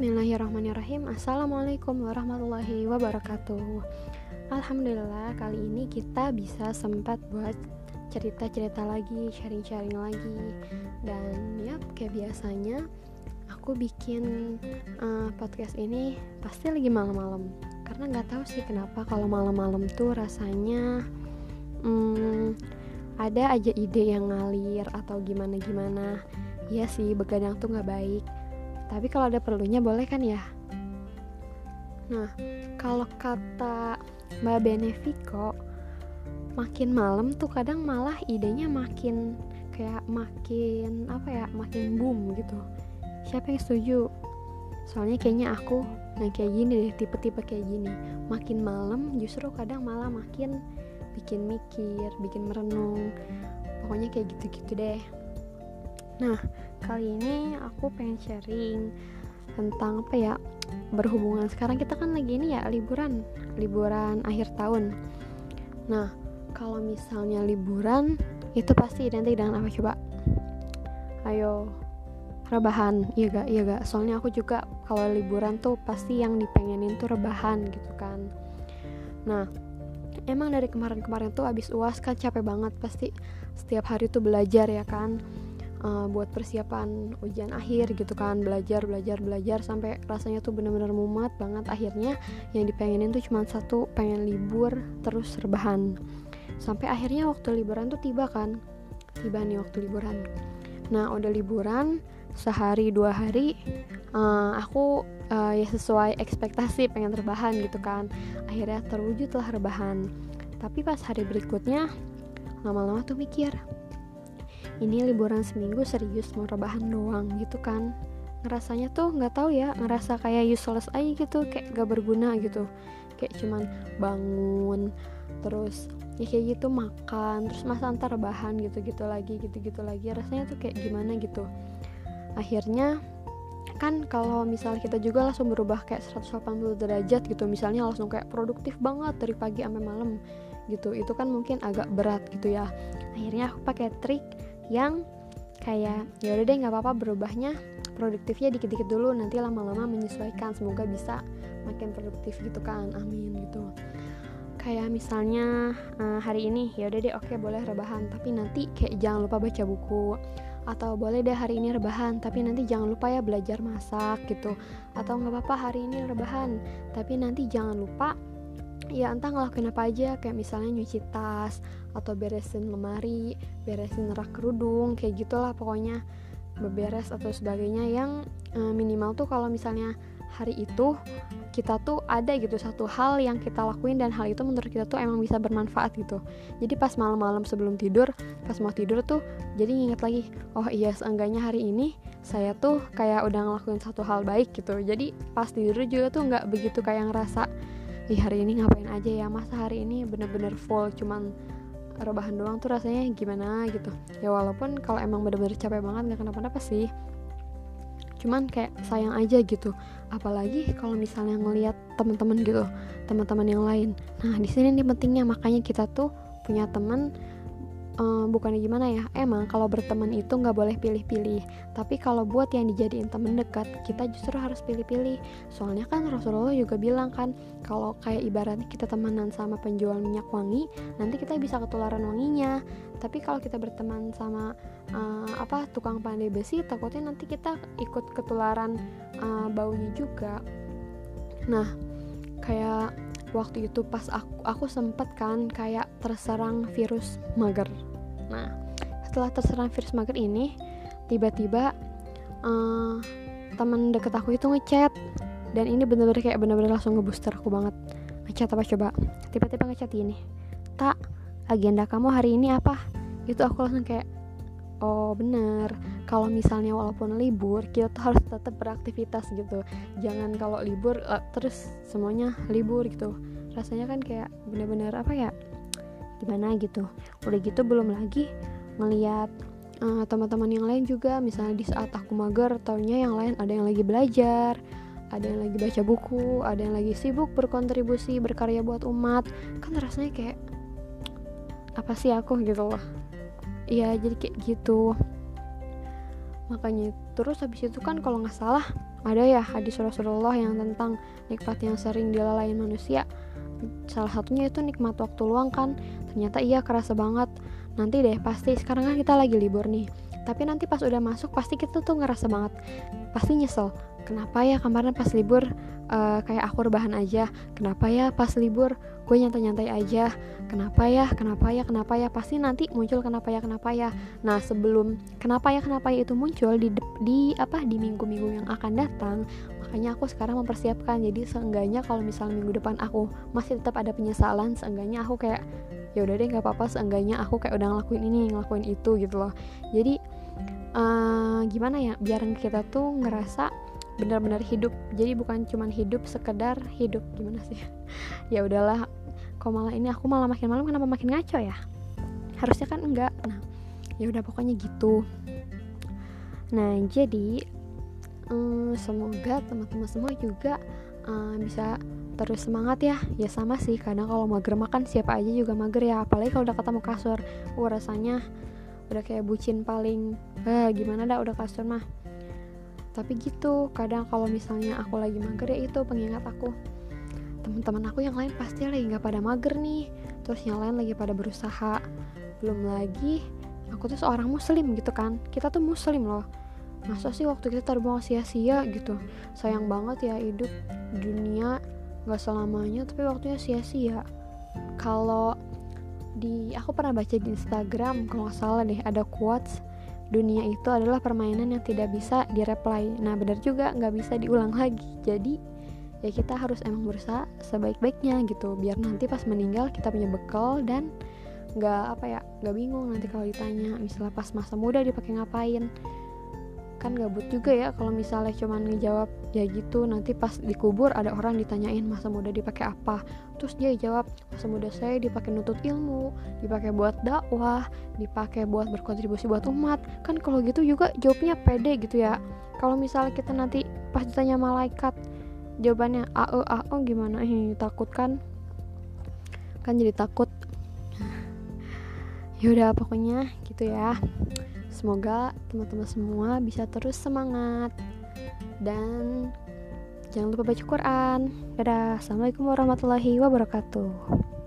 Bismillahirrahmanirrahim. Assalamualaikum warahmatullahi wabarakatuh. Alhamdulillah kali ini kita bisa sempat buat cerita-cerita lagi, sharing-sharing lagi. Dan ya kayak biasanya aku bikin uh, podcast ini pasti lagi malam-malam. Karena nggak tahu sih kenapa kalau malam-malam tuh rasanya hmm, ada aja ide yang ngalir atau gimana-gimana. Iya sih begadang tuh nggak baik tapi kalau ada perlunya boleh kan ya? Nah kalau kata Mbak Benefico makin malam tuh kadang malah idenya makin kayak makin apa ya makin boom gitu. Siapa yang setuju? Soalnya kayaknya aku yang kayak gini deh tipe-tipe kayak gini. Makin malam justru kadang malah makin bikin mikir bikin merenung. Pokoknya kayak gitu-gitu deh Nah, kali ini aku pengen sharing tentang apa ya? Berhubungan sekarang kita kan lagi ini ya liburan, liburan akhir tahun. Nah, kalau misalnya liburan itu pasti identik dengan apa coba? Ayo, rebahan, iya gak, iya gak. Soalnya aku juga kalau liburan tuh pasti yang dipengenin tuh rebahan gitu kan. Nah, emang dari kemarin-kemarin tuh abis uas kan capek banget pasti setiap hari tuh belajar ya kan uh, buat persiapan ujian akhir gitu kan belajar belajar belajar sampai rasanya tuh bener-bener mumet banget. Akhirnya yang dipengenin tuh cuma satu pengen libur terus rebahan. Sampai akhirnya waktu liburan tuh tiba kan tiba nih waktu liburan. Nah udah liburan sehari dua hari uh, aku uh, ya sesuai ekspektasi pengen rebahan gitu kan. Akhirnya terwujudlah rebahan. Tapi pas hari berikutnya lama-lama tuh mikir ini liburan seminggu serius mau rebahan doang gitu kan. Ngerasanya tuh nggak tahu ya ngerasa kayak useless aja gitu kayak gak berguna gitu. Kayak cuman bangun terus ya kayak gitu makan terus masa antar rebahan gitu-gitu lagi gitu-gitu lagi. Rasanya tuh kayak gimana gitu. Akhirnya kan kalau misal kita juga langsung berubah kayak 180 derajat gitu misalnya langsung kayak produktif banget dari pagi sampai malam gitu. Itu kan mungkin agak berat gitu ya. Akhirnya aku pakai trik yang kayak ya udah deh nggak apa-apa berubahnya produktifnya dikit-dikit dulu nanti lama-lama menyesuaikan semoga bisa makin produktif gitu kan. Amin gitu. Kayak misalnya uh, hari ini ya udah deh oke okay, boleh rebahan tapi nanti kayak jangan lupa baca buku atau boleh deh hari ini rebahan tapi nanti jangan lupa ya belajar masak gitu. Atau nggak apa-apa hari ini rebahan tapi nanti jangan lupa ya entah ngelakuin apa aja kayak misalnya nyuci tas atau beresin lemari beresin rak kerudung kayak gitulah pokoknya beberes atau sebagainya yang e, minimal tuh kalau misalnya hari itu kita tuh ada gitu satu hal yang kita lakuin dan hal itu menurut kita tuh emang bisa bermanfaat gitu. Jadi pas malam-malam sebelum tidur pas mau tidur tuh jadi nginget lagi oh iya seenggaknya hari ini saya tuh kayak udah ngelakuin satu hal baik gitu. Jadi pas tidur juga tuh nggak begitu kayak ngerasa ih hari ini ngapain aja ya masa hari ini bener-bener full cuman rebahan doang tuh rasanya gimana? Gitu. Ya walaupun kalau emang bener-bener capek banget nggak kenapa-napa sih. Cuman kayak sayang aja gitu. Apalagi kalau misalnya ngelihat teman-teman gitu teman-teman yang lain. Nah di sini nih pentingnya makanya kita tuh punya teman uh, bukannya gimana ya emang kalau berteman itu nggak boleh pilih-pilih. Tapi kalau buat yang dijadiin temen dekat kita justru harus pilih-pilih. Soalnya kan Rasulullah juga bilang kan kalau kayak ibaratnya kita temenan sama penjual minyak wangi nanti kita bisa ketularan wanginya. Tapi kalau kita berteman sama uh, apa tukang pandai besi takutnya nanti kita ikut ketularan uh, baunya juga. Nah kayak waktu itu pas aku aku sempet kan kayak terserang virus mager Nah, setelah terserang virus mager ini, tiba-tiba uh, teman deket aku itu ngechat dan ini bener-bener kayak bener-bener langsung ngebooster aku banget. Ngechat apa coba? Tiba-tiba ngechat ini. Tak, agenda kamu hari ini apa? Itu aku langsung kayak oh bener kalau misalnya walaupun libur kita tuh harus tetap beraktivitas gitu. Jangan kalau libur uh, terus semuanya libur gitu. Rasanya kan kayak bener-bener apa ya gimana gitu. Udah gitu belum lagi ngeliat uh, teman-teman yang lain juga. Misalnya di saat aku mager taunya yang lain ada yang lagi belajar ada yang lagi baca buku ada yang lagi sibuk berkontribusi berkarya buat umat. Kan rasanya kayak apa sih aku gitu loh. Iya jadi kayak gitu makanya terus habis itu kan kalau nggak salah ada ya hadis Rasulullah yang tentang nikmat yang sering dilalaiin manusia. Salah satunya itu nikmat waktu luang kan. Ternyata iya kerasa banget. Nanti deh pasti sekarang kan kita lagi libur nih. Tapi nanti pas udah masuk pasti kita tuh ngerasa banget. Pasti nyesel kenapa ya kemarin pas libur uh, kayak aku rebahan aja? Kenapa ya pas libur gue nyantai-nyantai aja? Kenapa ya kenapa ya kenapa ya? Pasti nanti muncul kenapa ya kenapa ya. Nah sebelum kenapa ya kenapa ya itu muncul di di apa di minggu-minggu yang akan datang makanya aku sekarang mempersiapkan. Jadi seenggaknya kalau misalnya minggu depan aku masih tetap ada penyesalan seenggaknya aku kayak ya udah deh nggak apa-apa. Seenggaknya aku kayak udah ngelakuin ini ngelakuin itu gitu loh. Jadi uh, gimana ya biar kita tuh ngerasa benar-benar hidup. Jadi bukan cuman hidup sekedar hidup. Gimana sih? Ya udahlah kok malah ini aku malah makin malam kenapa makin ngaco ya? Harusnya kan enggak. Nah ya udah pokoknya gitu. Nah jadi um, semoga teman-teman semua juga um, bisa terus semangat ya. Ya sama sih kadang kalau mager makan siapa aja juga mager ya. Apalagi kalau udah ketemu kasur. Uh rasanya udah kayak bucin paling eh gimana dah udah kasur mah tapi gitu kadang kalau misalnya aku lagi mager ya itu pengingat aku. Teman-teman aku yang lain pasti lagi nggak pada mager nih terus yang lain lagi pada berusaha. Belum lagi aku tuh seorang muslim gitu kan. Kita tuh muslim loh. Masa sih waktu kita terbuang sia-sia gitu? Sayang banget ya hidup dunia nggak selamanya tapi waktunya sia-sia. Kalau di aku pernah baca di Instagram kalau nggak salah deh ada quotes dunia itu adalah permainan yang tidak bisa direply nah benar juga nggak bisa diulang lagi. Jadi ya kita harus emang berusaha sebaik-baiknya gitu biar nanti pas meninggal kita punya bekal dan nggak apa ya nggak bingung nanti kalau ditanya misalnya pas masa muda dipakai ngapain kan gabut juga ya kalau misalnya cuman ngejawab ya gitu nanti pas dikubur ada orang ditanyain masa muda dipakai apa? Terus dia jawab masa muda saya dipakai nutut ilmu dipakai buat dakwah dipakai buat berkontribusi buat umat. Kan kalau gitu juga jawabnya pede gitu ya. Kalau misalnya kita nanti pas ditanya malaikat jawabannya AE AE gimana? Eh takut kan? Kan jadi takut. Yaudah pokoknya gitu ya semoga teman-teman semua bisa terus semangat. Dan jangan lupa baca Quran. Dadah. Assalamualaikum warahmatullahi wabarakatuh